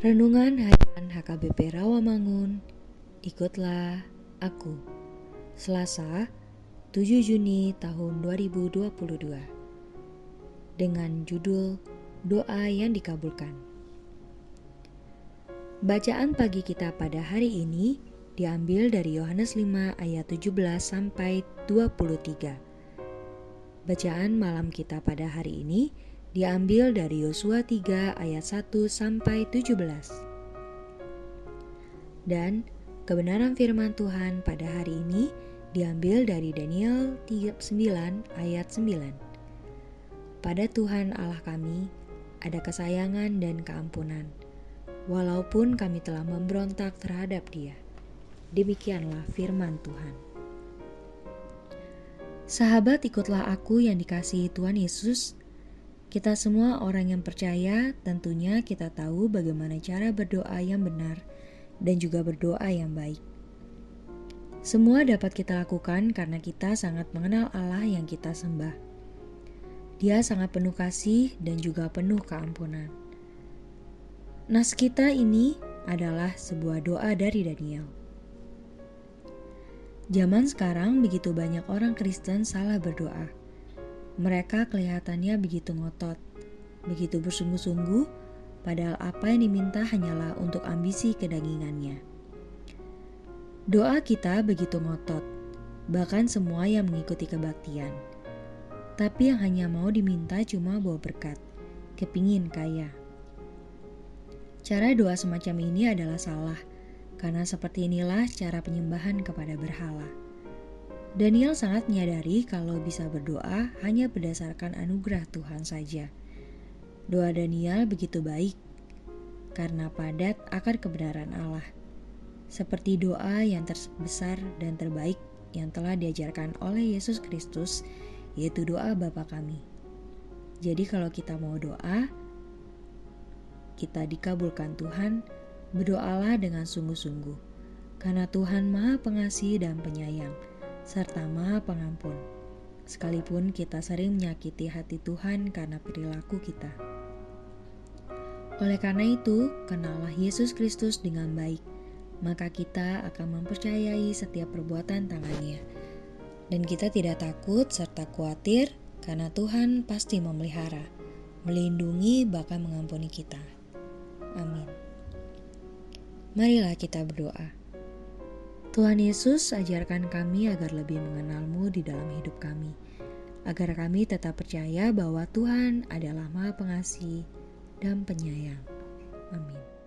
Renungan Harian HKBP Rawamangun. Ikutlah Aku. Selasa 7 Juni tahun 2022 Dengan judul Doa yang dikabulkan. Bacaan pagi kita pada hari ini diambil dari Yohanes 5 ayat 17 sampai 23 Bacaan malam kita pada hari ini diambil dari Yosua 3 ayat 1 sampai 17. Dan kebenaran firman Tuhan pada hari ini diambil dari Daniel 9 ayat 9. Pada Tuhan Allah kami ada kesayangan dan keampunan, walaupun kami telah memberontak terhadap Dia. Demikianlah firman Tuhan. Sahabat, ikutlah aku yang dikasihi Tuhan Yesus kita semua orang yang percaya, tentunya kita tahu bagaimana cara berdoa yang benar dan juga berdoa yang baik. Semua dapat kita lakukan karena kita sangat mengenal Allah yang kita sembah. Dia sangat penuh kasih dan juga penuh keampunan. Nas kita ini adalah sebuah doa dari Daniel. Zaman sekarang begitu banyak orang Kristen salah berdoa mereka kelihatannya begitu ngotot, begitu bersungguh-sungguh, padahal apa yang diminta hanyalah untuk ambisi kedagingannya. Doa kita begitu ngotot, bahkan semua yang mengikuti kebaktian. Tapi yang hanya mau diminta cuma bawa berkat, kepingin kaya. Cara doa semacam ini adalah salah, karena seperti inilah cara penyembahan kepada berhala. Daniel sangat menyadari kalau bisa berdoa hanya berdasarkan anugerah Tuhan saja. Doa Daniel begitu baik karena padat akan kebenaran Allah. Seperti doa yang terbesar dan terbaik yang telah diajarkan oleh Yesus Kristus, yaitu doa Bapa kami. Jadi kalau kita mau doa, kita dikabulkan Tuhan, berdoalah dengan sungguh-sungguh. Karena Tuhan Maha Pengasih dan Penyayang serta Maha Pengampun, sekalipun kita sering menyakiti hati Tuhan karena perilaku kita. Oleh karena itu, kenallah Yesus Kristus dengan baik, maka kita akan mempercayai setiap perbuatan tangannya. Dan kita tidak takut serta khawatir karena Tuhan pasti memelihara, melindungi bahkan mengampuni kita. Amin. Marilah kita berdoa. Tuhan Yesus, ajarkan kami agar lebih mengenalmu di dalam hidup kami, agar kami tetap percaya bahwa Tuhan adalah Maha Pengasih dan Penyayang. Amin.